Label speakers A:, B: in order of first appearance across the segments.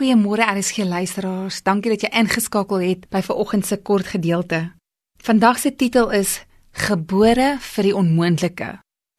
A: Goeiemôre RSG luisteraars. Dankie dat jy ingeskakel het by vanoggend se kort gedeelte. Vandag se titel is Gebore vir die onmoontlike.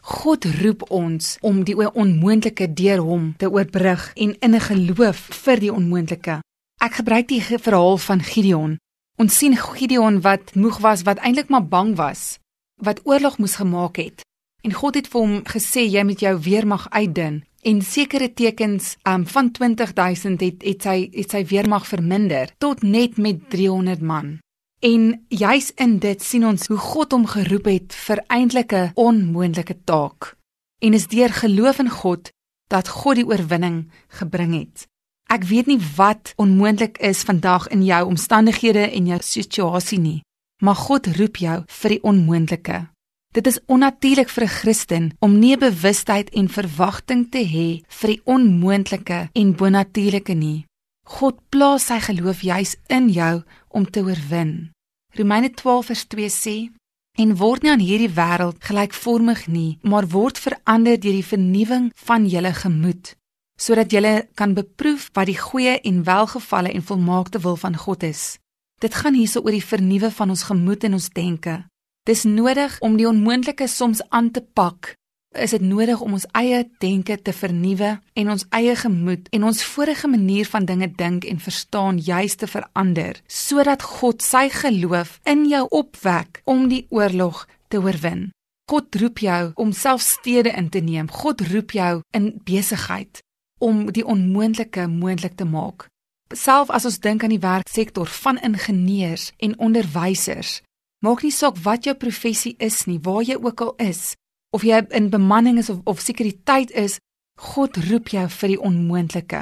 A: God roep ons om die onmoontlike deur hom te oorbrug en in 'n geloof vir die onmoontlike. Ek gebruik die verhaal van Gideon. Ons sien Gideon wat moeg was, wat eintlik maar bang was, wat oorlog moes gemaak het. En God het vir hom gesê jy moet jou weermag uitdun en sekere tekens um, van 20000 het het sy het sy weermag verminder tot net met 300 man. En juis in dit sien ons hoe God hom geroep het vir eintlik 'n onmoontlike taak. En is deur geloof in God dat God die oorwinning gebring het. Ek weet nie wat onmoontlik is vandag in jou omstandighede en jou situasie nie, maar God roep jou vir die onmoontlike. Dit is onnatuurlik vir 'n Christen om nie bewustheid en verwagting te hê vir die onmoontlike en bonatuurlike nie. God plaas sy geloof juis in jou om te oorwin. Romeine 12:2 sê: "En word nie aan hierdie wêreld gelykvormig nie, maar word verander deur die vernuwing van julle gemoed, sodat julle kan beproef wat die goeie en welgevalle en volmaakte wil van God is." Dit gaan hierso oor die vernuwe van ons gemoed en ons denke. Dis nodig om die onmoontlike soms aan te pak. Is dit nodig om ons eie denke te vernuwe en ons eie gemoed en ons vorige manier van dinge dink en verstaan juis te verander sodat God sy geloof in jou opwek om die oorlog te oorwin. God roep jou om self stede in te neem. God roep jou in besigheid om die onmoontlike moontlik te maak. Self as ons dink aan die werksektor van ingenieurs en onderwysers, Maak nie saak wat jou professie is nie, waar jy ook al is, of jy in bemanning is of of sekuriteit is, God roep jou vir die onmoontlike.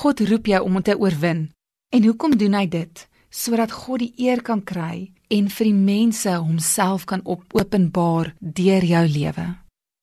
A: God roep jou om te oorwin. En hoekom doen hy dit? Sodat God die eer kan kry en vir die mense homself kan openbaar deur jou lewe.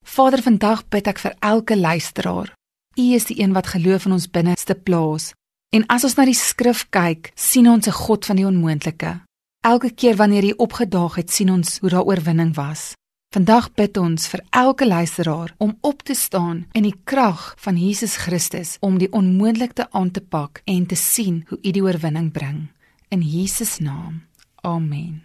A: Vader, vandag bid ek vir elke luisteraar. U is die een wat geloof in ons binneste plaas. En as ons na die skrif kyk, sien ons 'n God van die onmoontlike. Elke keer wanneer hy opgedaag het, sien ons hoe daar oorwinning was. Vandag bid ons vir elke luisteraar om op te staan in die krag van Jesus Christus om die onmoontlikte aan te pak en te sien hoe hy die oorwinning bring. In Jesus naam. Amen.